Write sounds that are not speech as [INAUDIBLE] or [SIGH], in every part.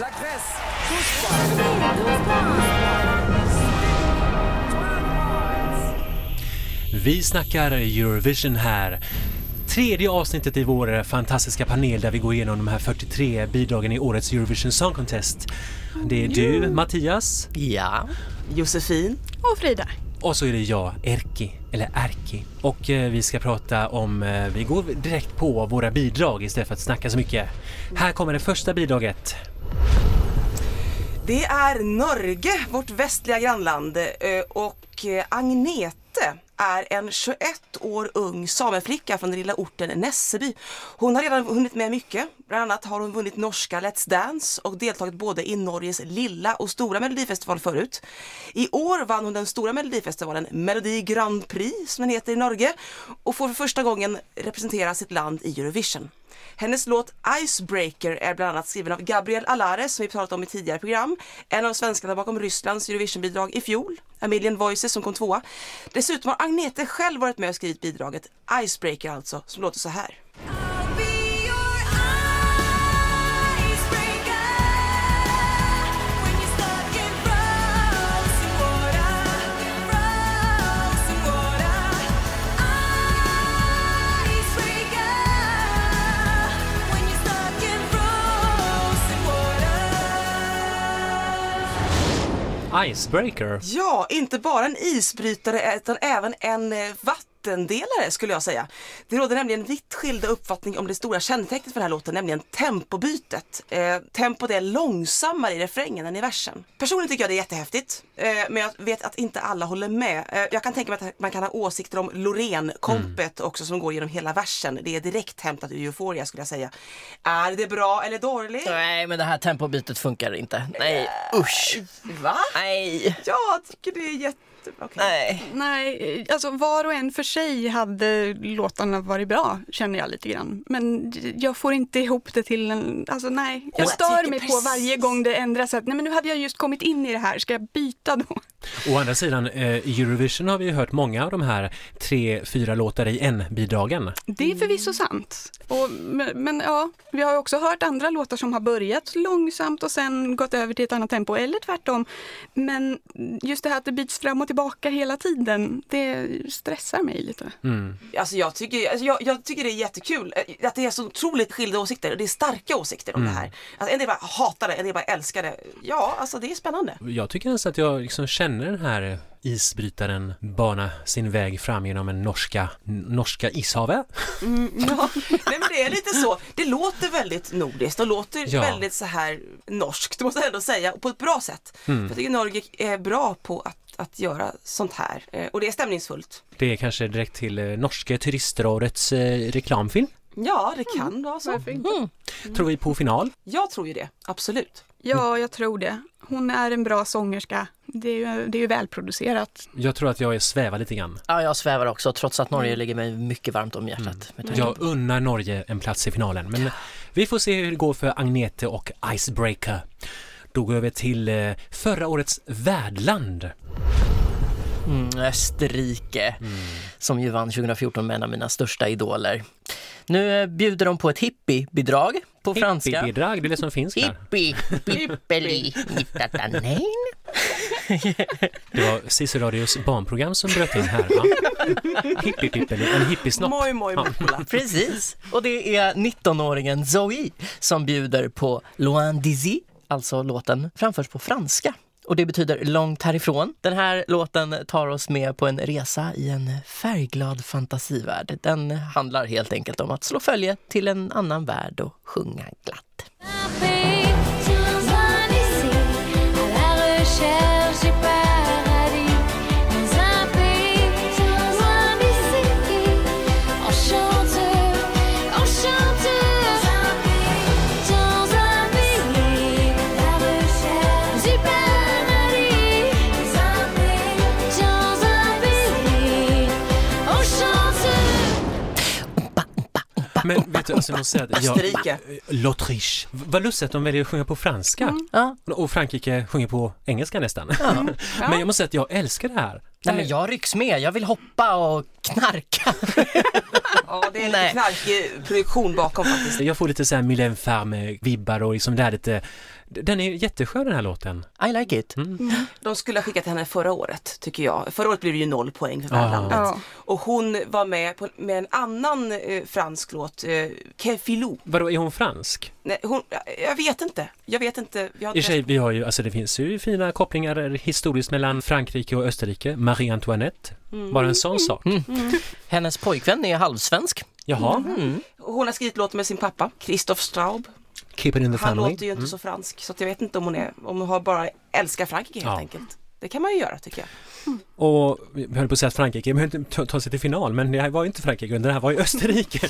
La Grèce. Vi snackar Eurovision här. Tredje avsnittet i vår fantastiska panel där vi går igenom de här 43 bidragen i årets Eurovision Song Contest. Det är du, Mattias, Ja. Josefin. Och Frida. och så är det jag, Erki, eller Erki. Och eh, vi ska prata om, eh, vi går direkt på våra bidrag istället för att snacka så mycket. Här kommer det första bidraget. Det är Norge, vårt västliga grannland. Eh, och eh, Agnete är en 21 år ung sameflicka från den lilla orten Nesseby. Hon har redan hunnit med mycket. Bland annat har hon vunnit norska Let's Dance och deltagit både i Norges lilla och stora melodifestival förut. I år vann hon den stora melodifestivalen Melodi Grand Prix som den heter i Norge och får för första gången representera sitt land i Eurovision. Hennes låt Icebreaker är bland annat skriven av Gabriel Alares som vi pratat om i tidigare program. En av svenskarna bakom Rysslands Eurovision-bidrag i fjol. A Million Voices som kom tvåa. Dessutom har Agnete själv varit med och skrivit bidraget Icebreaker alltså, som låter så här. Icebreaker. Ja, inte bara en isbrytare utan även en eh, vatten vattendelare skulle jag säga. Det råder nämligen vitt skilda uppfattning om det stora kännetecknet för den här låten, nämligen tempobytet. Eh, tempot är långsammare i refrängen än i versen. Personligen tycker jag det är jättehäftigt, eh, men jag vet att inte alla håller med. Eh, jag kan tänka mig att man kan ha åsikter om Loreen-kompet också som går genom hela versen. Det är direkt hämtat ur Euphoria skulle jag säga. Är det bra eller dåligt? Nej, men det här tempobytet funkar inte. Nej, usch. Va? Nej. Jag tycker det är jättebra. Okej. Nej. Nej, alltså var och en för sig hade låtarna varit bra, känner jag lite grann. Men jag får inte ihop det till en, alltså nej. Jag stör mig på varje gång det ändras. Att, nej men nu hade jag just kommit in i det här, ska jag byta då? Å andra sidan, eh, i Eurovision har vi ju hört många av de här tre, fyra låtar i en-bidragen. Det är förvisso sant. Och, men, men ja, vi har ju också hört andra låtar som har börjat långsamt och sen gått över till ett annat tempo, eller tvärtom. Men just det här att det byts fram och tillbaka hela tiden, det stressar mig lite. Mm. Alltså jag tycker, alltså jag, jag tycker det är jättekul eh, att det är så otroligt skilda åsikter. Det är starka åsikter om det här. Alltså en del bara hatar det, en del bara älskar det. Ja, alltså det är spännande. Jag tycker ens att jag liksom känner den här isbrytaren bana sin väg fram genom en norska, norska ishavet. Ja, nej men det är lite så. Det låter väldigt nordiskt och låter Ja. väldigt så här norskt måste jag ändå säga, och på ett bra sätt. Jag tycker Norge är bra på att, att göra sånt här Eh, och det är stämningsfullt. Det är kanske direkt till eh, norska turistrådets eh, reklamfilm. Ja, det kan vara så. Tror vi på final. Jag tror ju det, absolut. Ja, jag tror det. Hon är en bra sångerska. Det är ju, det är ju välproducerat. Jag tror att jag är svävar lite grann. Ja, jag svävar också trots att Norge ligger mig mycket varmt om hjärtat. tanke Jag unnar Norge en plats i finalen, men vi får se hur det går för Agnete och Icebreaker. Då går vi över till eh, förra årets värdland. Mm, Österrike, som ju vann 2014 med en av mina största idoler. Nu eh, bjuder de på ett hippiebidrag på franska. Hippiebidrag, det är det som finns där. Hippie, nittatanein. [LAUGHS] Det var Cissi Radios barnprogram som bröt in här. Va? [LAUGHS] Hippiepippeli, en hippiesnopp. Moj, moj, Ja. Precis, och det är 19-åringen Zoe som bjuder på Loin d'ici, alltså låten framförs på franska. Och det betyder långt härifrån. Den här låten tar oss med på en resa i en färgglad fantasivärld. Den handlar helt enkelt om att slå följe till en annan värld och sjunga glatt. Du, alltså jag måste säga att jag, Österrike. L'Autriche. Vad lustigt att de väljer att sjunga på franska. Ja, Och Frankrike sjunger på engelska nästan. [LAUGHS] Men jag måste säga att jag älskar det här. nej, men jag rycks med, jag vill hoppa och knarka. [LAUGHS] Ja, det är lite Nej. knarkig produktion bakom faktiskt. Jag får lite så här Mylène Farmer-vibbar och liksom det här lite Den är jätteskön den här låten. I like it. De skulle ha skickat henne förra året, tycker jag. Förra året blev det ju noll poäng för Ah. värdlandet. Ja. Och hon var med på, med en annan eh, fransk låt, eh, Kefilou. Vadå, är hon fransk? Nej, hon, jag vet inte. Jag vet inte. Jag har I sig, vi har ju, alltså det finns ju fina kopplingar historiskt mellan Frankrike och Österrike. Marie Antoinette, bara en sån sak. Hennes pojkvän är halvsvensk. Jaha, Mm. Hon har skrivit låten med sin pappa, Christoph Straub. Keep it in the Han family. låter ju inte så fransk så att jag vet inte om hon är, om hon har bara älskar Frankrike helt Ja. enkelt. Det kan man ju göra tycker jag. Och vi höll på att säga att Frankrike men inte ta, ta sig till final, men det här var ju inte Frankrike, utan det här var ju [LAUGHS] Österrike.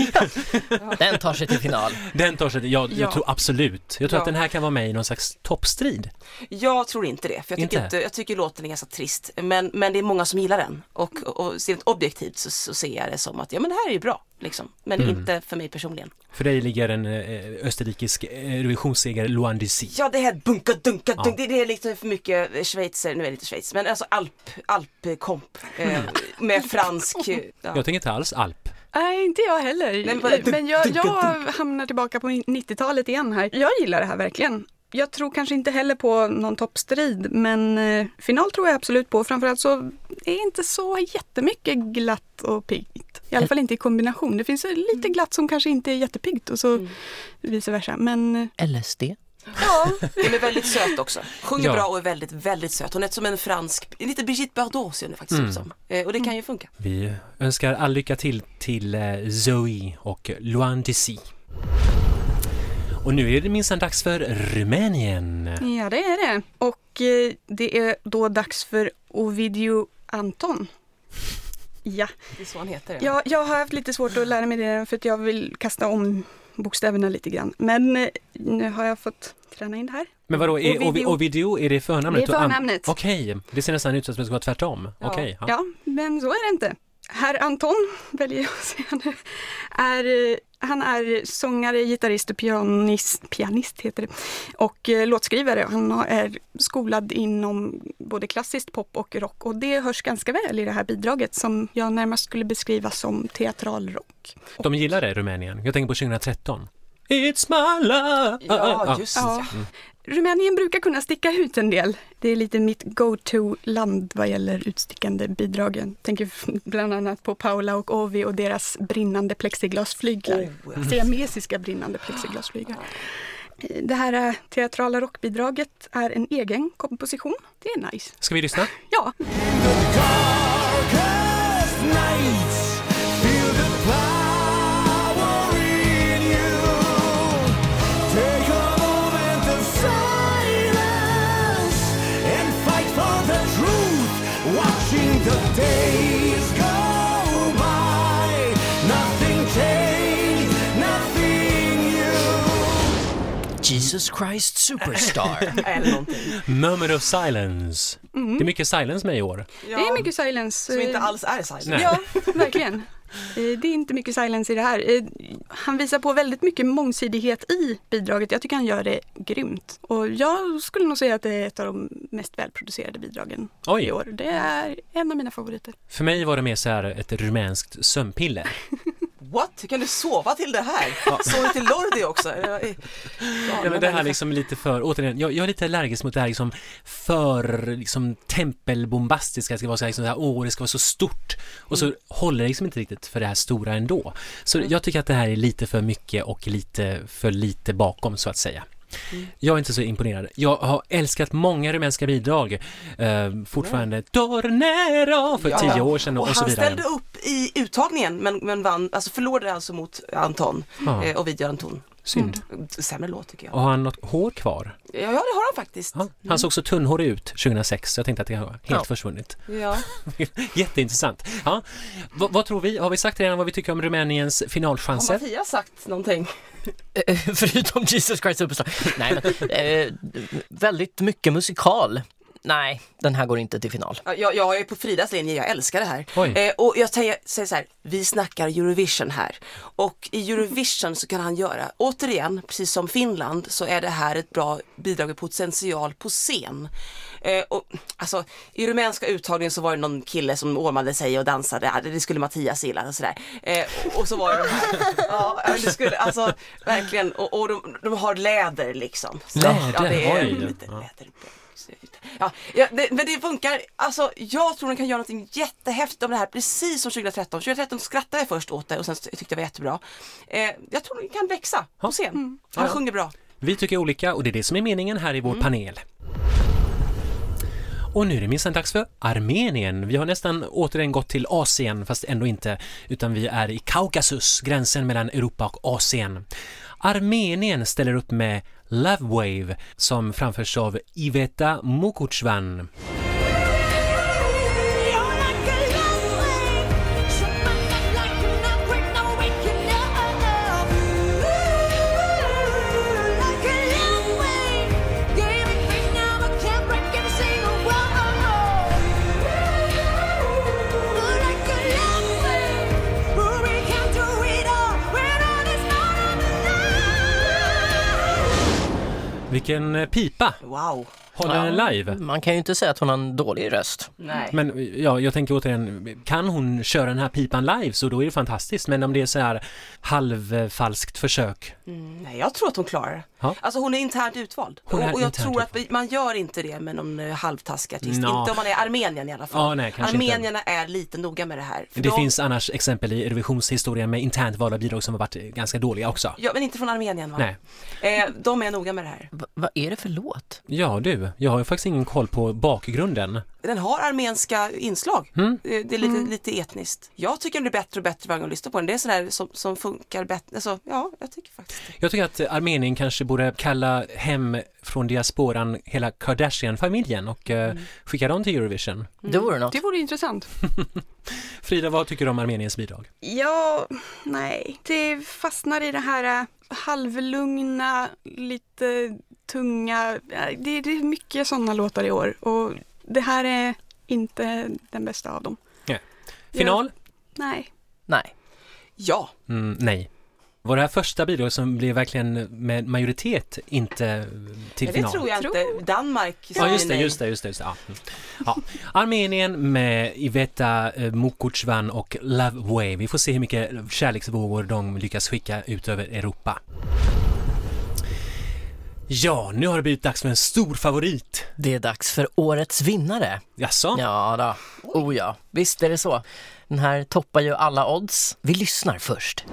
Den tar sig till final. Den tar sig till, jag, jag Ja. tror absolut. Jag tror Ja. att den här kan vara med i någon slags toppstrid. Jag tror inte det, för jag tycker, Inte? inte? jag tycker låten är ganska trist. Men, men det är många som gillar den och, och rent objektivt så, så ser jag det som att ja men det här är ju bra. Liksom. Men Mm. inte för mig personligen. För dig ligger en eh, österrikisk eh, Eurovisionsseger Loan Dizzy. Ja det här bunka dunka Ja. dunk, det, det är lite för mycket eh, schweizer, nu är det inte Schweiz, men alltså alp, alpkomp eh, med fransk. Ja. Jag tänker inte alls alp. Nej, inte jag heller. Dunk, men jag, dunk, jag hamnar tillbaka på 90-talet igen här. Jag gillar det här verkligen. Jag tror kanske inte heller på någon toppstrid, men eh, final tror jag absolut på. Framförallt så är inte så jättemycket glatt och piggt. I alla fall inte i kombination. Det finns lite glatt som kanske inte är jättepiggt och så Mm. vice versa. Men eh, LSD. ja, [LAUGHS] Hon är väldigt söt också. Sjunger Ja. bra och är väldigt, väldigt söt. Hon är som en fransk, lite Brigitte Bardot ser hon faktiskt Mm. ut som. Eh, och det kan ju funka. Vi önskar all lycka till till Zoe och Loan Dizzy. Och nu är det minsann dags för Rumänien. ja, det är det. Och eh, det är då dags för Ovidio Anton. Ja. Det är så han heter. Jag, jag har haft lite svårt att lära mig det för att jag vill kasta om bokstäverna lite grann. Men eh, nu har jag fått träna in det här. Men vadå, är Ovidio. Ovidio, är det förnamnet? Det är förnamnet. Okej, det ser nästan ut som att det ska vara tvärtom. Ja. Okej, ja. Ja, men så är det inte. Herr Anton, väljer jag att säga nu, är, han är sångare, gitarrist och pianist, pianist heter det, och eh, låtskrivare. Han är skolad inom både klassiskt pop och rock och det hörs ganska väl i det här bidraget som jag närmast skulle beskriva som teatralrock. De gillar det, Rumänien. Jag tänker på 2013. It's my love! Ja, just det. Ja. Rumänien brukar kunna sticka ut en del. Det är lite mitt go-to-land vad gäller utstickande bidragen. Tänker [LAUGHS] bland annat på Paula och Ovi och deras brinnande plexiglasflyglar. Oh, ja. Siamesiska brinnande plexiglasflyglar. Det här eh, teatrala rockbidraget är en egen komposition. Det är nice. Ska vi lyssna? Ja, Jesus Christ Superstar. [LAUGHS] Eller någonting. Moment of silence. Det är mycket silence med i år. det är mycket silence. Som inte alls är silent. Nej. Ja, verkligen. Eh, Det är inte mycket silence i det här. Eh, Han visar på väldigt mycket mångsidighet i bidraget. Jag tycker han gör det grymt. Och jag skulle nog säga att det är ett av de mest välproducerade bidragen i Oj, år. Det är en av mina favoriter. för mig var det mer så här ett rumänskt sömnpiller. [LAUGHS] What? Hur kan du sova till det här? Sov du till Lordi också? Ja, men det här liksom lite för, återigen, jag, jag är lite allergisk mot det här liksom för liksom tempelbombastiska, det ska vara så här, liksom åh det ska vara så stort och så håller det liksom inte riktigt för det här stora ändå. Så jag tycker att det här är lite för mycket och lite för lite bakom så att säga. Jag är inte så imponerad. Jag har älskat många rumänska bidrag. Eh, fortfarande Tornero för Ja, tio år sedan och, Och och så han vidare. ställde upp i uttagningen men, men vann, alltså förlorade alltså mot Anton Ja, eh, och Video Anton. Synd. Sämre låt tycker jag. Och har han något hår kvar? Ja, ja det har han faktiskt. Ja, han såg så tunnhårig ut 2006 så jag tänkte att det har helt Ja. försvunnit. Ja. [LAUGHS] Jätteintressant. Ja. Vad, vad tror vi? Har vi sagt redan vad vi tycker om Rumäniens Har finalchanser? Mattias sagt någonting? [LAUGHS] Förutom Jesus Christ Superstar. Nej, men, eh, väldigt mycket musikal. Nej, den här går inte till final. Ja, Jag, jag är på Fridas linje, jag älskar det här. Eh, och jag säger, säger så här, vi snackar Eurovision här. Och i Eurovision så kan han göra, återigen, precis som Finland, så är det här ett bra bidrag med potential på scen. Eh, och, alltså, I rumänska uttagningen så var det någon kille som ormade sig och dansade, det skulle Mattias gilla och sådär. Eh, och, och så var det de här, [LAUGHS] ja, det skulle, alltså verkligen, och, och de, de har läder liksom. Så, Läder, ja, det är oj. lite Ja. läder. Ja, ja det, men det funkar, alltså jag tror den kan göra något jättehäftigt om det här precis som 2013. 2013 skrattade jag först åt det och sen tyckte jag det var jättebra. Eh, jag tror den kan växa på scen. Han Ja. sjunger bra. Vi tycker olika och det är det som är meningen här i vår panel. Och nu är det minsann dags för Armenien. Vi har nästan återigen gått till Asien, fast ändå inte, utan vi är i Kaukasus, gränsen mellan Europa och Asien. Armenien ställer upp med Love Wave som framförs av Iveta Mukuchvan. Vilken eh, pipa! Wow. Håller den live? Man kan ju inte säga att hon har en dålig röst. Nej. Men ja, jag tänker återigen, kan hon köra den här pipan live så då är det fantastiskt. Men om det är så här halvfalskt försök. Mm, nej, jag tror att hon klarar det. Ja. Alltså hon är internt utvald. Hon är och, och jag tror att utvald. vi, man gör inte det med någon eh, halvtaskig artist. Nå. Inte om man är Armenien i alla fall. Ja, nej, kanske inte. Armenierna är lite noga med det här. För Det de- finns annars exempel i Eurovisionshistorien med internt valda bidrag som har varit ganska dåliga också. Ja, men inte från Armenien va? Nej. Eh, de är noga med det här. Va- vad är det för låt? Ja du, jag har ju faktiskt ingen koll på bakgrunden. Den har armenska inslag. Mm. Eh, Det är lite, lite etniskt. Jag tycker den blir bättre och bättre varje gång jag lyssnar på den. Det är sådär som, som funkar bättre. Alltså, ja, jag tycker faktiskt det. Jag tycker att Armenien kanske borde kalla hem från diasporan hela Kardashian-familjen och eh, skicka dem till Eurovision. Det vore något. Det vore intressant. [LAUGHS] Frida, vad tycker du om Armeniens bidrag? Ja, nej. Det fastnar i det här äh, halvlugna, lite tunga. Det, det är mycket sådana låtar i år och det här är inte den bästa av dem. Final? Nej. Nej. Ja, Mm, nej. Var det här första bidraget som blev verkligen med majoritet inte till men det final? tror jag Tror- inte. Danmark Ja, just det, just det, just det. Just det. Ja. Mm. Ja. Armenien med Iveta eh, Mukuchvan och Love Wave. Vi får se hur mycket kärleksvågor de lyckas skicka ut över Europa. Ja, nu har det blivit dags för en stor favorit. Det är dags för årets vinnare. Jaså? Ja då. Oh ja, visst är det så. Den här toppar ju alla odds. Vi lyssnar först.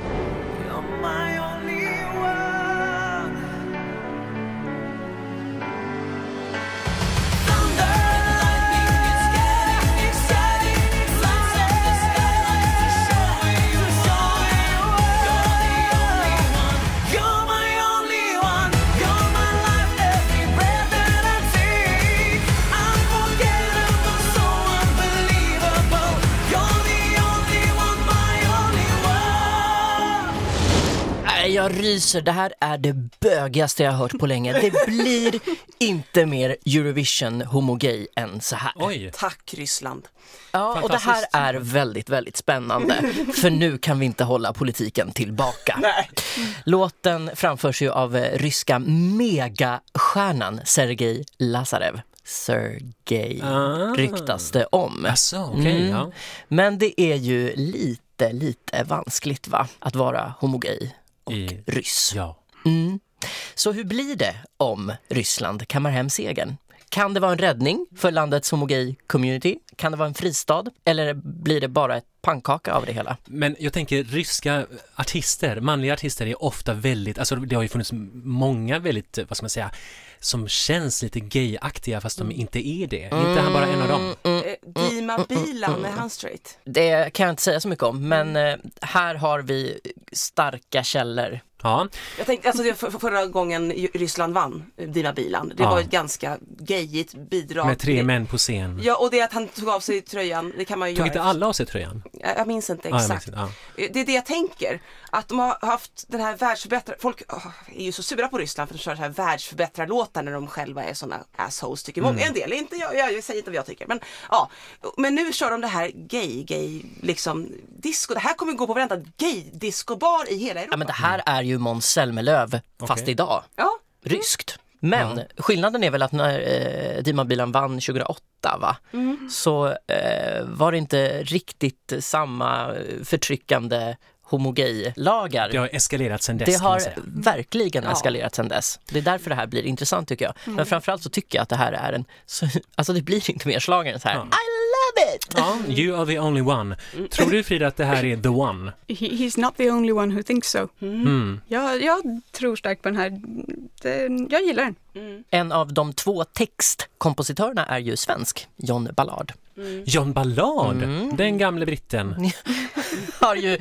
Jag ryser. Det här är det bögigaste jag har hört på länge. Det blir inte mer Eurovision homogay än så här. Oj, Tack Ryssland. Ja, och det här är väldigt, väldigt spännande. För nu kan vi inte hålla politiken tillbaka. Nej. Låten framförs ju av eh, ryska megastjärnan Sergej Lazarev. Sergej Ah. ryktas det om. jaså, okej, Mm. ja. Men det är ju lite, lite vanskligt va? Att vara homogay och I- ryss. Ja. Mm. Så hur blir det om Ryssland kammar hem segern? Kan det vara en räddning för landets homogay-community? Kan det vara en fristad? Eller blir det bara ett pannkaka av det hela? Men jag tänker ryska artister, manliga artister är ofta väldigt, alltså det har ju funnits många väldigt, vad ska man säga, som känns lite gayaktiga fast de inte är det. Inte han bara en av dem. Eh, Dima Bilan, är han straight? Det kan jag inte säga så mycket om, men eh, här har vi starka källor. Ja, Jag tänkte, alltså det för, för förra gången Ryssland vann, eh, Dima Bilan, det Ja. var ett ganska gayigt bidrag. Med tre män på scen. Ja, och det att han tog av sig tröjan, det kan man ju Tog göra. inte alla av sig tröjan? Jag jag minns inte Ja, jag exakt. minns inte. Det är det jag tänker. Att de har haft den här världsförbättrare... Folk åh, är ju så sura på Ryssland för att de kör så här världsförbättrarlåtar när de själva är såna assholes tycker många. Mm. En del, inte jag, jag, jag säger inte vad jag tycker. Men, ja. men nu kör de det här gay, gay, liksom disco. Det här kommer gå på varenda gay-discobar i hela Europa. Ja, men det här är ju Måns Zelmerlöw fast Okej. idag. Ja, Ryskt. Men skillnaden är väl att när eh, Dima Bilan vann 2008 va? Mm. så eh, var det inte riktigt samma förtryckande homogay-lagar. Det har eskalerat sen dess Det kan man har säga. verkligen Ja. eskalerat sedan dess. Det är därför det här blir intressant tycker jag. Mm. Men framförallt så tycker jag att det här är en, så, alltså det blir inte mer slagen än så här. Ja. Love it! Ja, you are the only one. Tror du Frida att det här är the one? He, he's not the only one who thinks so. Mm. Jag, jag tror starkt på den här. Det, jag gillar den. En av de två textkompositörerna är ju svensk, John Ballard. John Ballard, Mm. den gamle britten. [LAUGHS] Har ju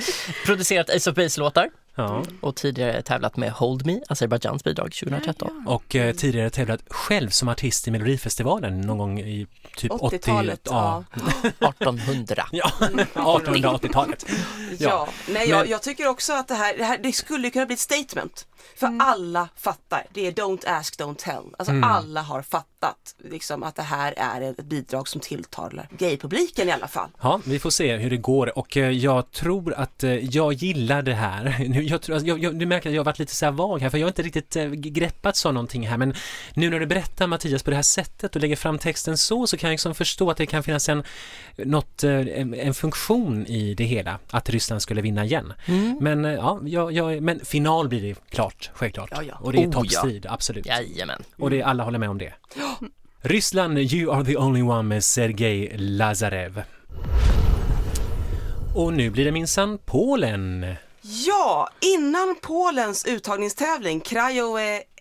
producerat Ace of Base-låtar Ja. och tidigare tävlat med Hold Me, Azerbajdzjans bidrag 2013. Och eh, tidigare tävlat själv som artist i Melodifestivalen någon gång i typ 80 80-talet. Ja, Ja. 1800. [LAUGHS] ja 1880-talet. Ja, nej jag, jag tycker också att det här, det här det skulle kunna bli ett statement. För alla fattar, det är don't ask, don't tell. Alltså Mm. alla har fattat liksom, att det här är ett bidrag som tilltalar gaypubliken i alla fall. Ja, vi får se hur det går och eh, jag tror att eh, jag gillar det här. [LAUGHS] Nu, jag, tror, alltså, jag, jag, du märker att jag har varit lite så här vag här för jag har inte riktigt eh, greppat så någonting här men nu när du berättar Mattias på det här sättet och lägger fram texten så så kan jag liksom förstå att det kan finnas en, något, en, en funktion i det hela att Ryssland skulle vinna igen. Men eh, ja, jag, men final blir det klart, självklart. Ja, ja. Och det är Oh, toppstrid, absolut. Jajamän. Och det, alla håller med om det. Ryssland, You are the only one med Sergej Lazarev. Och nu blir det minsann Polen. Ja, innan Polens uttagningstävling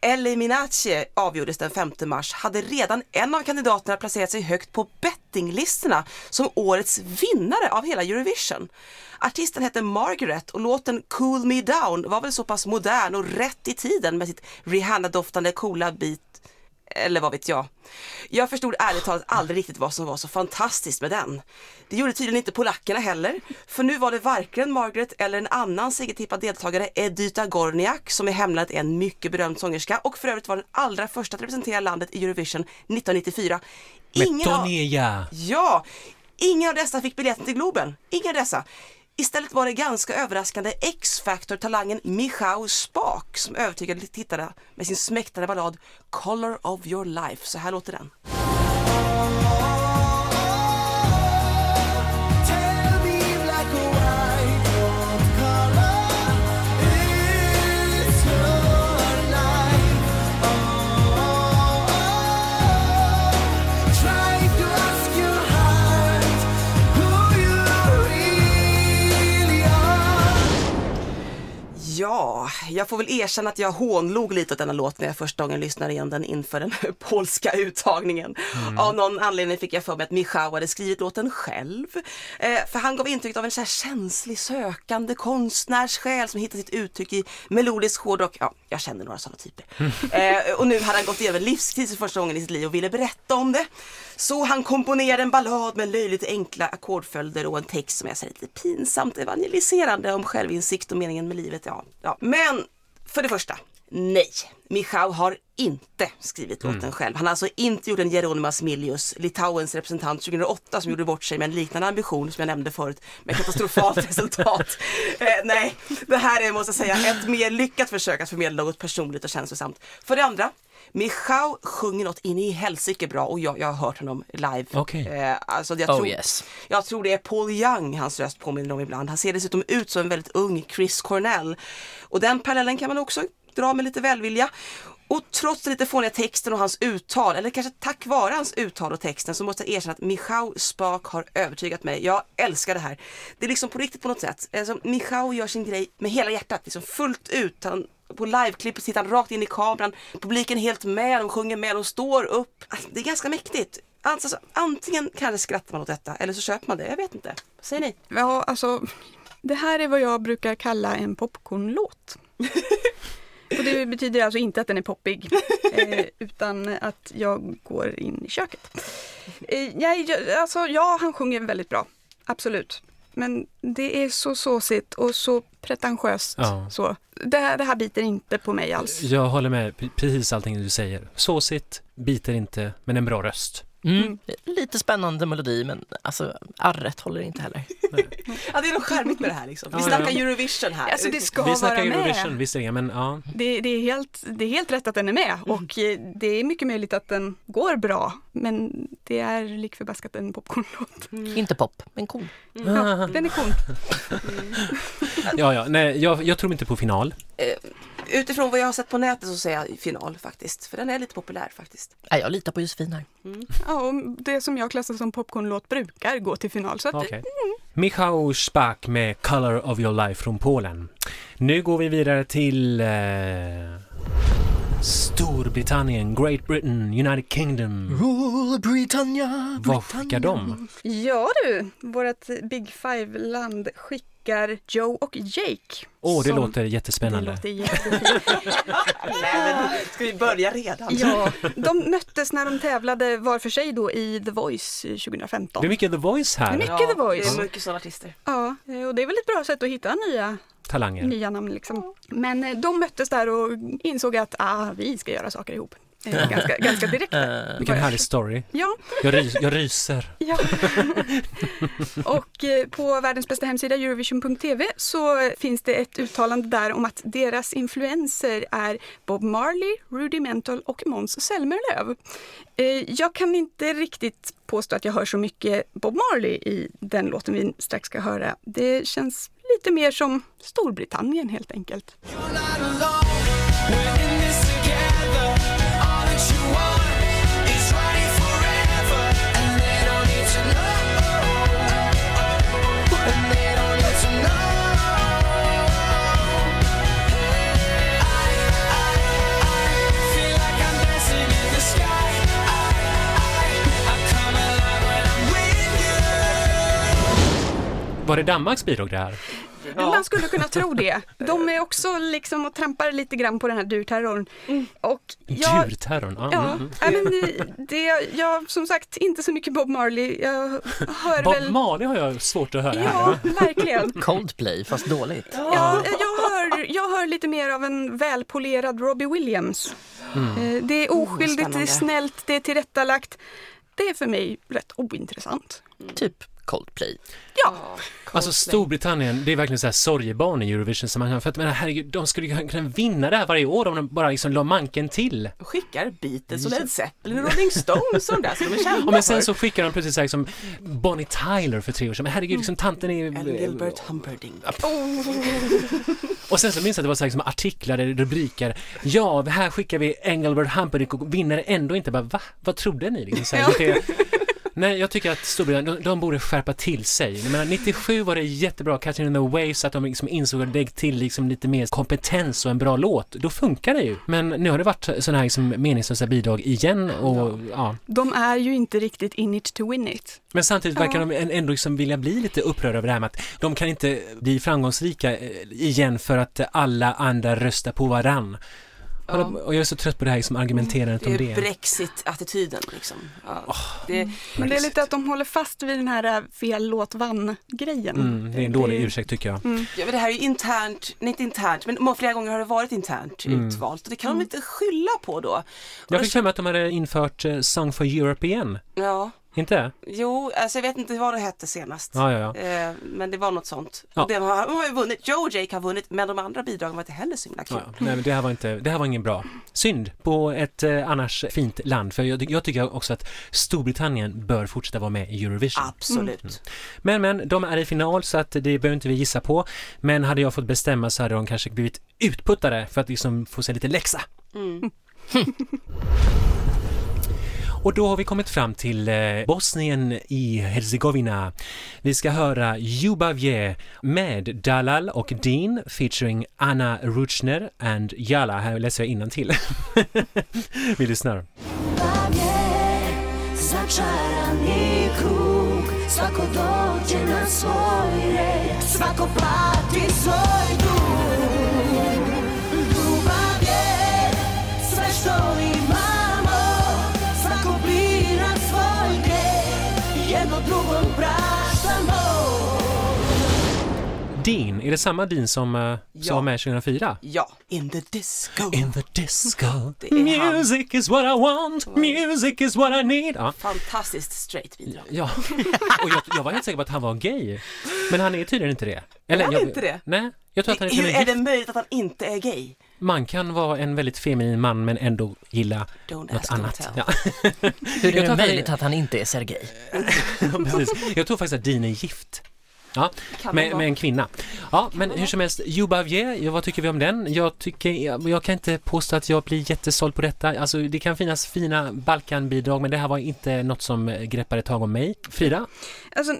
Krajoe Minachi avgjordes den 5 mars hade redan en av kandidaterna placerat sig högt på bettinglistorna som årets vinnare av hela Eurovision. Artisten hette Margaret och låten Cool Me Down var väl så pass modern och rätt i tiden med sitt Rihanna-doftande coola beat eller vad vet jag. Jag förstod ärligt talat aldrig riktigt vad som var så fantastiskt med den. Det gjorde tydligen inte polackerna heller, för nu var det varken Margaret eller en annan segertippad deltagare, Edyta Gorniak, som i hemlandet är en mycket berömd sångerska och för övrigt var den allra första att representera landet i Eurovision 1994. Med Ingen av-. Ja, ingen av dessa fick biljetten till Globen. Ingen av dessa. Istället var det ganska överraskande X-Factor-talangen Michał Spak som övertygade tittarna med sin smäktande ballad Color of your life. Så här låter den. Ja, jag får väl erkänna att jag hånlog lite åt denna låt när jag första gången lyssnade igen den inför den [LAUGHS] polska uttagningen. Av någon anledning fick jag för mig att Michał hade skrivit låten själv. Eh, för han gav intryck av en så känslig, sökande konstnärssjäl som hittar sitt uttryck i melodisk hårdrock. Ja, jag känner några sådana typer. Eh, och nu hade han gått igenom en livskris för första gången i sitt liv och ville berätta om det. Så han komponerade en ballad med löjligt enkla ackordföljder och en text som jag säger lite pinsamt evangeliserande om självinsikt och meningen med livet. Ja, ja. Men för det första, nej. Michał har inte skrivit låten själv. Han har alltså inte gjort en Jeronimas Milius, Litauens representant 2008 som gjorde bort sig med en liknande ambition som jag nämnde förut med katastrofalt [LAUGHS] resultat. Eh, nej, det här är, måste jag säga, ett mer lyckat försök att förmedla något personligt och känslosamt. För det andra, Michał sjunger något in i helsike bra och jag, jag har hört honom live. Okej. Eh, alltså jag, Oh, tror, yes. jag tror det är Paul Young hans röst påminner om ibland. Han ser dessutom ut som en väldigt ung Chris Cornell. Och den parallellen kan man också dra med lite välvilja. Och trots den lite fåniga texten och hans uttal, eller kanske tack vare hans uttal och texten, så måste jag erkänna att Michał Spak har övertygat mig. Jag älskar det här. Det är liksom på riktigt på något sätt. Alltså, Michał gör sin grej med hela hjärtat, liksom fullt ut. Han, på liveklippet tittar han rakt in i kameran, publiken är helt med, de sjunger med, de står upp. Alltså, det är ganska mäktigt. Alltså, antingen kanske skrattar man åt detta, eller så köper man det. Jag vet inte. Vad säger ni? Ja, alltså, det här är vad jag brukar kalla en popcornlåt. [LAUGHS] Och det betyder alltså inte att den är poppig, eh, utan att jag går in i köket. Eh, jag- alltså, ja, han sjunger väldigt bra. Absolut. Men det är så såsigt och så pretentiöst. Ja. Så. Det, här, det här biter inte på mig alls. Jag håller med precis allting du säger. Såsigt, biter inte, men en bra röst. Mm. Lite spännande melodi men alltså arret håller inte heller. [LAUGHS] Ja, det är något charmigt med det här liksom. Vi Ja, snackar ja. Eurovision här. Alltså det ska Vi snackar vara Eurovision, med. visserligen, men ja. Det, det, är helt, det är helt rätt att den är med och eh, det är mycket möjligt att den går bra. Men det är lik förbaskat en popcornlåt. Inte pop, men cool. Ja, den är cool. [LAUGHS] Ja, ja, nej, jag, jag tror inte på final. Utifrån vad jag har sett på nätet så säger jag final faktiskt. För den är lite populär faktiskt. Nej, jag litar på Josefin här. Ja, och det som jag klassar som popcornlåt brukar gå till final. Så att, Okej. Michał Spak med Color of your life från Polen. Nu går vi vidare till eh, Storbritannien, Great Britain, United Kingdom. Rule Britannia, Vad skickar de? Ja du, vårt Big Five-land skickar Joe och Jake. Åh, det som- låter Det jättespännande. låter [LAUGHS] jättefint. Nej, men ska vi börja redan? Ja, de möttes när de tävlade var för sig då i The Voice 2015. Det är mycket The Voice Det är här. mycket Ja, The Voice. Det är mycket sådana artister. Ja, eh, och det är väl ett bra sätt att hitta nya, Talanger. nya namn liksom. Men eh, de möttes där och insåg att ah, vi ska göra saker ihop. Eh, Ganska, ganska direkt. Eh, Vilken härlig story. Ja, Jag, rys, jag ryser. [LAUGHS] ja. och eh, på världens bästa hemsida Eurovision.tv så finns det ett uttalande där om att deras influenser är Bob Marley, Rudimental och Måns Zelmerlöw. Jag kan inte riktigt påstå att jag hör så mycket Bob Marley i den låten vi strax ska höra. Det känns lite mer som Storbritannien helt enkelt. Var det Danmarks bidrag det här? Man skulle kunna tro det. De är också liksom och trampar lite grann på den här durterrorn. Och jag, Djurterrorn? Ja, Ja, mm, mm. men det, jag som sagt inte så mycket Bob Marley. Jag hör Bob väl... Marley har jag svårt att höra här. Ja, va? verkligen. [LAUGHS] Coldplay, fast dåligt. Ja, jag, hör, jag hör lite mer av en välpolerad Robbie Williams. Mm. Eh, Det är oskyldigt, det är snällt, det är tillrättalagt. Det är för mig rätt ointressant. Typ Coldplay. Ja, Alltså Storbritannien, det är verkligen så här sorgebarn i Eurovision-sammanhang. För att men herregud, de skulle ju kunna vinna det här varje år om de bara liksom la manken till. De skickar Beatles och Led Zeppelin och Rolling Stones och de där som de är kända Ja, men sen så skickar de plötsligt så här som Bonnie Tyler för tre år sedan. Men herregud, liksom tanten är... Ellen Gilbert Humperdinck. Och sen så minns jag att det var så här, som artiklar, eller rubriker. Ja, här skickar vi Engelbert Humperdinck och vinner ändå inte. Bara, va? Vad trodde ni? Liksom, så här, nej, jag tycker att Storbritannien, de, de borde skärpa till sig. Jag menar, 97 var det jättebra, Catching in the Waves, att de liksom insåg att lägg till liksom lite mer kompetens och en bra låt. Då funkar det ju. Men nu har det varit sådana här liksom meningslösa bidrag igen och ja. de är ju inte riktigt in it to win it. Men samtidigt verkar Ja. de ändå liksom vilja bli lite upprörda över det här med att de kan inte bli framgångsrika eh, igen för att alla andra röstar på varann. Ja. Hålla- Och jag är så trött på det här liksom argumenterandet om Det är det. Brexit-attityden liksom. Ja, det, Men det är lite att de håller fast vid den här äh, fel låt vann-grejen. Mm, det är en dålig ursäkt tycker jag. ja, men det här är ju internt, nej inte internt, men flera gånger har det varit internt Mm. utvalt och det kan de inte skylla på då. Jag fick för mig att de hade infört eh, Song for Europe igen. Ja, Inte? jo, alltså jag vet inte vad det hette senast. Ja, ja, ja. Eh, men det var något sånt. Ja. Det har, de har ju vunnit, Joe och Jake har vunnit, men de andra bidragen var inte heller så himla kul. ja, ja. Nej, men det här var inte, det här var ingen bra. Synd på ett eh, annars fint land. För jag, jag tycker också att Storbritannien bör fortsätta vara med i Eurovision. Absolut. Men men, de är i final så att det behöver inte vi gissa på. Men hade jag fått bestämma så hade de kanske blivit utputtade för att liksom få sig lite läxa. Mm. [LAUGHS] [LAUGHS] Och då har vi kommit fram till eh, Bosnien i Herzegovina. Vi ska höra Ljubavje med Dalal och Dean featuring Anna Rutschner and Jala. Här läser jag till. [LAUGHS] vi lyssnar. Začarani krug Svako dođe na svoj red Svako plati svoj Dean, är det samma Dean som, uh, Ja. som var med 2004? Ja, In the Disco. In the disco, är han. music is what I want, music is what I need. Ja. Fantastiskt straight bidrag. Ja, och jag, jag var helt säker på att han var gay. Men han är tydligen inte det. Eller, han jag, inte det? Nej, jag tror att han är Hur är det möjligt att han inte är gay? Man kan vara en väldigt feminin man men ändå gilla Don't något annat. Ja, Hur är det är- möjligt att han inte är Sergej? [LAUGHS] precis. Jag tror faktiskt att Dean är gift. Ja, med, med en kvinna. Ja, men hur som helst, Jubavier, vad tycker vi om den? Jag tycker, jag, kan inte påstå att jag blir jättesåld på detta. Alltså det kan finnas fina Balkanbidrag men det här var inte något som greppade tag om mig. Frida? Alltså,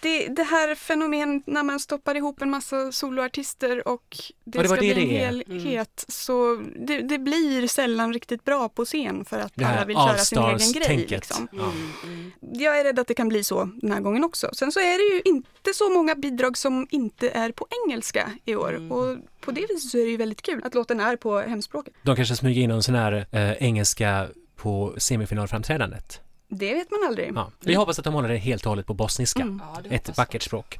det, det här fenomenet när man stoppar ihop en massa soloartister och det, Ja, det ska det bli en helhet så det, det blir sällan riktigt bra på scen för att alla vill köra sin egen grej. Liksom. Ja. Jag är rädd att det kan bli så den här gången också. Sen så är det ju inte så många bidrag som inte är på engelska i år Mm. och på det viset så är det ju väldigt kul att låten är på hemspråket. De kanske smyger in någon sån här eh, engelska på semifinalframträdandet. Det vet man aldrig. Ja. Vi hoppas att de håller det helt och hållet på bosniska. Mm. Ja, det Ett vackert språk.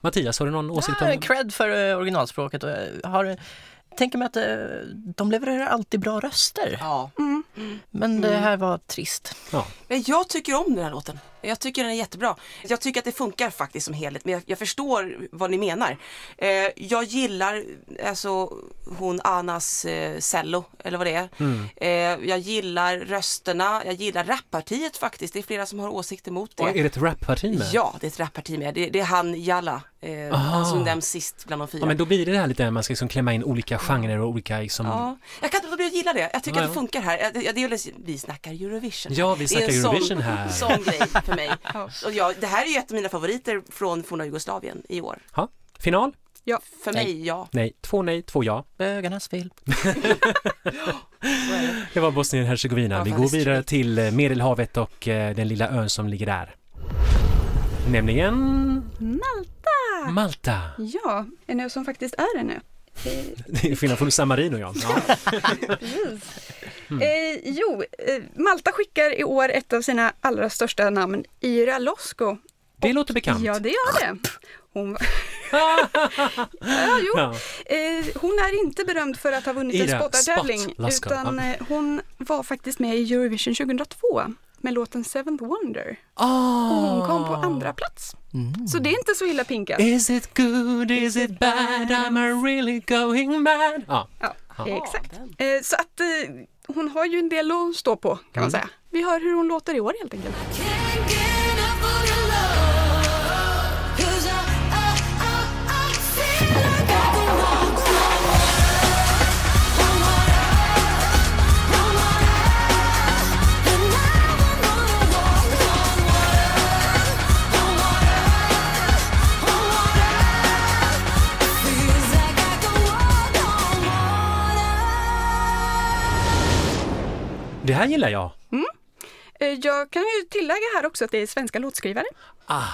Mattias, har du någon åsikt Ja, om... cred för eh, originalspråket och jag har tänker mig att eh, de levererar alltid bra röster. Ja. Mm. Men det här var trist. Ja. Men jag tycker om den här låten. Jag tycker den är jättebra. Jag tycker att det funkar faktiskt som helhet, men jag, jag förstår vad ni menar. Eh, jag gillar alltså hon Annas eh, cello, eller vad det är. Mm. Eh, jag gillar rösterna, jag gillar rappartiet faktiskt. Det är flera som har åsikter mot det. Och är det ett rapparti med? Ja, det är ett rapparti med. Det, det är han Jalla, eh, han som nämns sist bland de fyra. Ja, men då blir det det här lite, man ska liksom klämma in olika genrer och olika liksom... Ja, jag kan inte låta bli att gilla det. Jag tycker Ja, att det ja. funkar här. Jag- jag- Det är väl, vi snackar Eurovision. Ja, vi Det är en snackar sån- Eurovision här. [LAUGHS] Sån grej för mig. [LAUGHS] Och jag, det här är ju ett av mina favoriter från forna Jugoslavien i år. Ja. Final? Ja. För Nej. mig, ja. Nej. Två nej, två ja. Bögarnas fel. [LAUGHS] Det var Bosnien-Hercegovina. Ja, Vi går vidare till eh, Medelhavet och eh, den lilla ön som ligger där. Nämligen Malta! Malta. Ja, en ö som faktiskt är en ö. Det är skillnad från San Marino, ja. ja. Eh, jo, eh, Malta skickar i år ett av sina allra största namn, Ira Losko. Det låter bekant. Ja, det gör det. Hon, [LAUGHS] ja, jo. Ja. Eh, hon är inte berömd för att ha vunnit Ira en spottartävling, utan eh, hon var faktiskt med i Eurovision 2002 med låten Seventh Wonder. Ah. Och hon kom på andra plats. Så det är inte så illa pinkat. Is it good, is it bad, am I really going mad? Ja. Ja, exakt. Eh, så att eh, hon har ju en del att stå på kan Mm. man säga. Vi hör hur hon låter i år helt enkelt. Det här gillar jag. Eh, jag kan ju tillägga här också att det är svenska låtskrivare. Ah.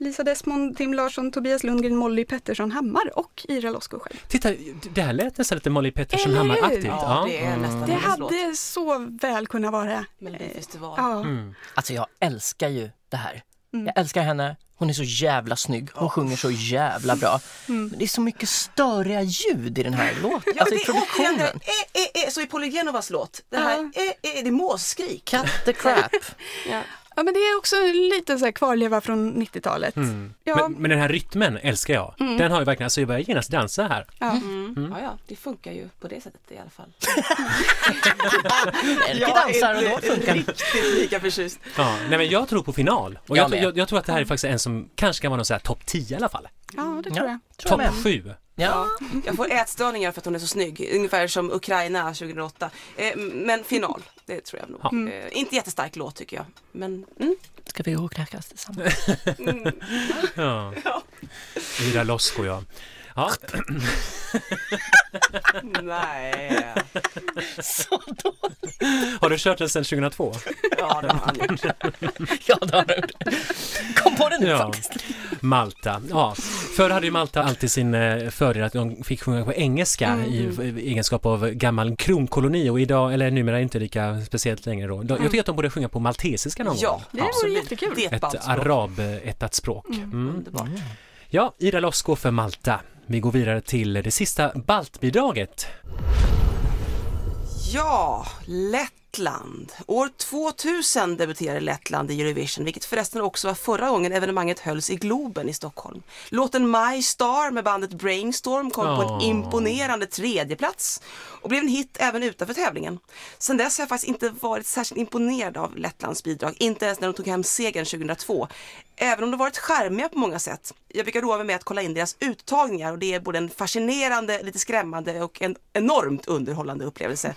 Lisa Desmond, Tim Larsson, Tobias Lundgren, Molly Pettersson Hammar och Ira Losko själv. Titta, det här lät nästan lite Molly Pettersson? Hammar-aktigt. Ja, det är nästan Det hennes låt. hade så väl kunnat vara. Melodifestival. Ja. Mm. Alltså jag älskar ju det här. Mm. Jag älskar henne. Hon är så jävla snygg. Hon sjunger så jävla bra. Mm. Men det är så mycket störiga ljud i den här låten. Ja, alltså i det är det produktionen. eh, eh, eh, så i Paul Genovas låt, det här, Ja. eh, eh, det är måsskrik. Cut the crap. [LAUGHS] Ja. Ja, men det är också lite så här kvarleva från 90-talet. Mm. Ja. Men, men den här rytmen älskar jag. Den har ju verkligen, alltså jag börjar genast dansa här. Ja. Mm. Ja, ja, det funkar ju på det sättet i alla fall. Erke dansar och då funkar det. riktigt lika förtjust. Ja, nej men jag tror på final. Och Jag jag, jag, jag tror att det här är faktiskt en som kanske kan vara någon så här topp 10 i alla fall. ja, det tror jag. jag Topp med. 7. Ja. Jag får ätstörningar för att hon är så snygg, ungefär som Ukraina 2008. Eh, men final, det tror jag nog. Eh, inte jättestark låt tycker jag. Men mm. Ska vi gå och knackas tillsammans? Ja. Ira Losko ja. Ja, [LAUGHS] nej. Så då. har du kört den sedan 2002? Ja, det har han gjort. Ja, det har du. Kom på det nu Ja. faktiskt. Malta. Ja, förr hade ju Malta alltid sin eh, fördel att de fick sjunga på engelska i, i egenskap av gammal kronkoloni och idag, eller numera inte lika speciellt längre då. Jag tycker att de borde sjunga på maltesiska någon Ja, gång. Det vore absolut. jättekul. Ett arabättat språk. Mm. Underbart. Ja, Ida går för Malta. Vi går vidare till det sista baltbidraget. Ja, Lettland. År 2000 debuterade Lettland i Eurovision, vilket förresten också var förra gången evenemanget hölls i Globen i Stockholm. Låten My Star med bandet Brainstorm kom på en imponerande tredjeplats och blev en hit även utanför tävlingen. Sen dess har jag faktiskt inte varit särskilt imponerad av Lettlands bidrag, inte ens när de tog hem segern 2002. Även om de varit charmiga på många sätt. Jag brukar roa mig med att kolla in deras uttagningar och det är både en fascinerande, lite skrämmande och en enormt underhållande upplevelse.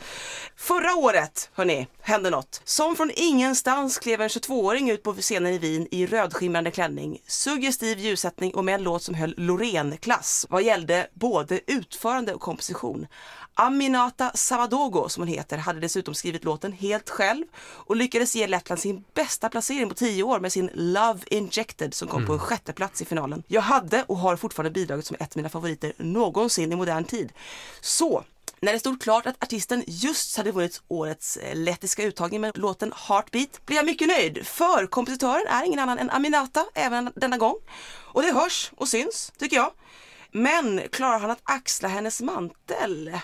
Förra året, hörni, hände något. Som från ingenstans klev en 22-åring ut på scenen i Wien i rödskimrande klänning, suggestiv ljussättning och med en låt som höll Loreen-klass vad gällde både utförande och komposition. Aminata Savadogo, som hon heter, hade dessutom skrivit låten helt själv och lyckades ge Lettland sin bästa placering på tio år med sin Love Injected som kom på en sjätte plats i finalen. Jag hade och har fortfarande bidraget som ett av mina favoriter någonsin i modern tid. Så när det stod klart att artisten just hade vunnit årets eh, lettiska uttagning med låten Heartbeat blev jag mycket nöjd för kompositören är ingen annan än Aminata även denna gång. Och det hörs och syns, tycker jag. Men klarar han att axla hennes mantel?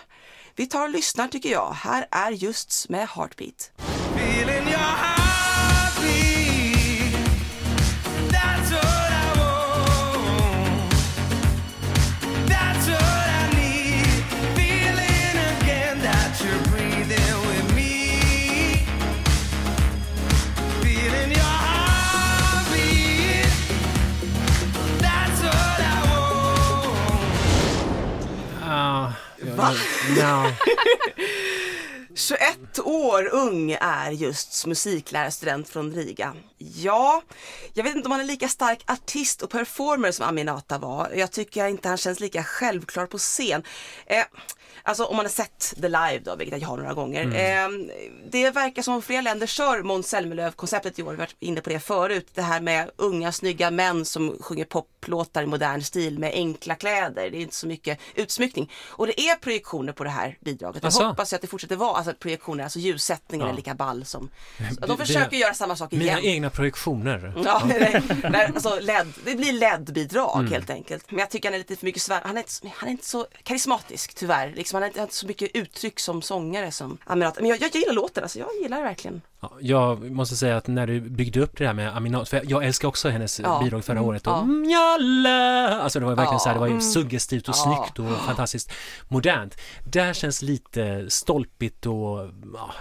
Vi tar och lyssnar tycker jag. Här är just med Heartbeat. Feeling your heartbeat. Va? Ja, [LAUGHS] 21 år ung är just musiklärarstudent från Riga. Ja, jag vet inte om han är lika stark artist och performer som Aminata var. Jag tycker inte han känns lika självklar på scen. Eh, alltså om man har sett The Live då, vilket jag har några gånger. Eh, det verkar som om flera länder kör Måns Zelmerlöw-konceptet i år. Vi har varit inne på det förut. Det här med unga snygga män som sjunger poplåtar i modern stil med enkla kläder. Det är inte så mycket utsmyckning. Och det är projektioner på det här bidraget. Jag Asså? hoppas att det fortsätter vara alltså projektioner, alltså ljussättningen Ja. är lika ball som... Så Det- de försöker det- göra samma sak mina igen. egna projektioner. Ja, nej, nej, alltså LED, det blir LED-bidrag Mm. helt enkelt. Men jag tycker han är lite för mycket svär. Han är inte, så- han är inte så karismatisk tyvärr. Liksom, han har inte, så mycket uttryck som sångare som Aminat. Men jag, jag gillar låten, alltså, jag gillar det verkligen. Ja, jag måste säga att när du byggde upp det där med Aminat, för jag älskar också hennes Ja. bidrag förra året. Och Ja. Mjalla! Alltså det var verkligen Ja. så här, det var ju suggestivt och Ja. snyggt och fantastiskt modernt. Där känns lite stolpigt och... Ja,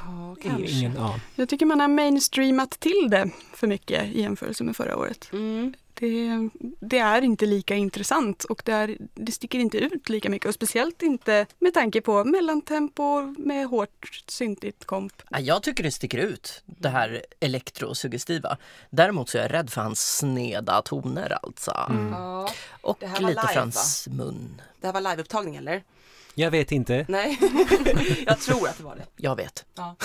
kanske. ingen, ja. Jag tycker man har mainstreamat till det för mycket i jämförelse med förra året. Mm. Det, det är inte lika intressant och det, är, det sticker inte ut lika mycket och speciellt inte med tanke på mellantempo med hårt syntigt komp. Ja, Jag tycker det sticker ut, det här elektrosuggestiva. Däremot så är jag rädd för hans sneda toner alltså. Ja. Och Det här var lite live, för hans mun. Det här var liveupptagning eller? Jag vet inte. Nej, [LAUGHS] jag tror att det var det. Jag vet. Ja.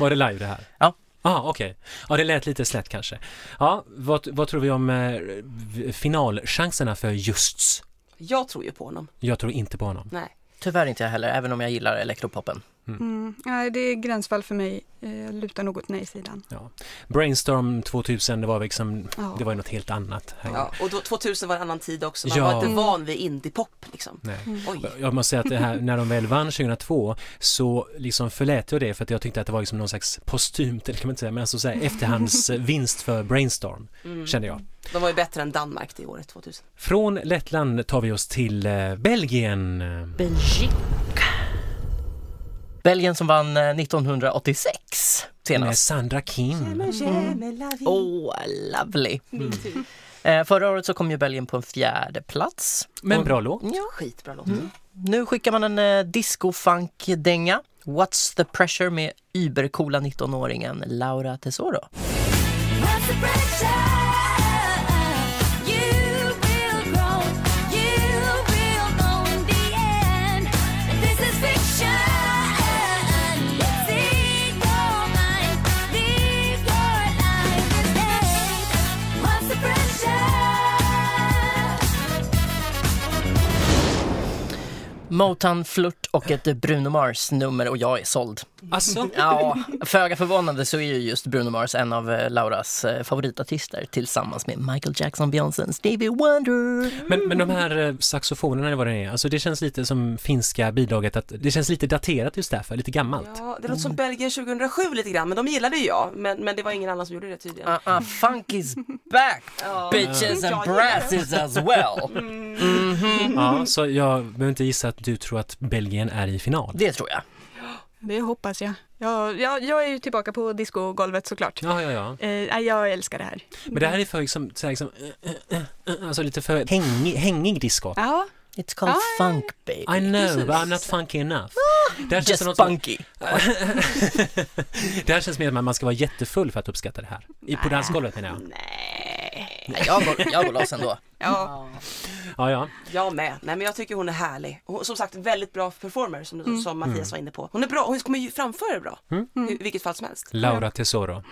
Var det live det här? Ja. Ah, okej. Ja, det lät lite slätt kanske. Ja, vad, vad tror vi om eh, finalchanserna för Justs? Jag tror ju på honom. Jag tror inte på honom. Nej. Tyvärr inte jag heller, även om jag gillar elektropoppen. Mm. Nej, det är gränsfall för mig. Eh, Jag lutar nog åt nej-sidan. Ja. Brainstorm 2000, det var liksom, Ja. det var något helt annat. Ja, och då, 2000 var en annan tid också. Man Ja. var inte Mm. van vid indiepop liksom. Nej. Oj. Jag måste säga att det här, när de väl vann 2002 så liksom förlät jag det för att jag tyckte att det var liksom någon slags postumt, eller kan man inte säga, men alltså så här, efterhandsvinst för Brainstorm, Mm. kände jag. De var ju bättre än Danmark det året 2000. Från Lettland tar vi oss till eh, Belgien. Belgique. Belgien som vann eh, 1986 Med senast. Sandra Kim. Åh, lovely. Eh, förra året så kom ju Belgien på en fjärde plats. Men bra låt. Ja, Skitbra låt. nu skickar man en eh, disco-funk-dänga. What's the pressure med übercoola 19-åringen Laura Tesoro. What's the pressure? Pressure? Motown, flört och ett Bruno Mars-nummer och jag är såld. Alltså, Ja, föga förvånande så är ju just Bruno Mars en av eh, Lauras eh, favoritartister tillsammans med Michael Jackson, Beyoncé Stevie Wonder. men, men de här eh, saxofonerna eller vad det är, alltså det känns lite som finska bidraget att det känns lite daterat just därför, lite gammalt. Ja, det låter som Belgien 2007 lite grann, men de gillade ju jag. Men, men det var ingen annan som gjorde det tydligen. Uh, uh, funk is back, bitches and brasses as well. Ja, så jag behöver inte gissa att du tror att Belgien är i final. Det tror jag. Det hoppas jag. Jag, jag, jag är ju tillbaka på discogolvet såklart. Ja, ja, ja. Eh, nej, jag älskar det här. Men det här är för liksom, så här, liksom eh, eh, eh, alltså lite för hängig, hängig disco. Ja, It's called Ah. funk baby. I know, but I'm not funky enough. Det här, känns Just som, funky. [LAUGHS] det här känns mer som att man ska vara jättefull för att uppskatta det här. I, på dansgolvet menar jag. Nej, jag, går, jag går loss ändå. [LAUGHS] ja. Ja, ja. Jag med. Nej men jag tycker hon är härlig. Hon, som sagt väldigt bra performer som, som Mattias var inne på. Hon är bra, hon kommer ju framföra det bra. I vilket fall som helst. Laura Tesoro.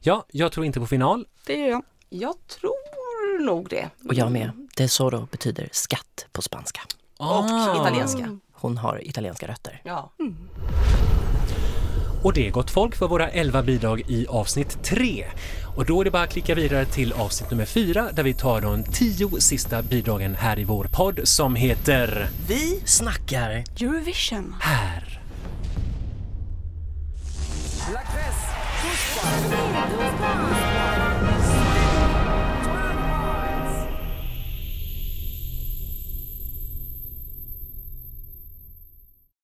Ja, jag tror inte på final. det gör jag. Jag tror nog det. Och jag med. Tesoro betyder skatt på spanska. Och Ah. italienska. Hon har italienska rötter. Ja. Och det, gott folk, var våra 11 bidrag i avsnitt 3. Och då är det bara att klicka vidare till avsnitt nummer 4 där vi tar de 10 sista bidragen här i vår podd som heter Vi Snackar Eurovision. Här. La Grèce.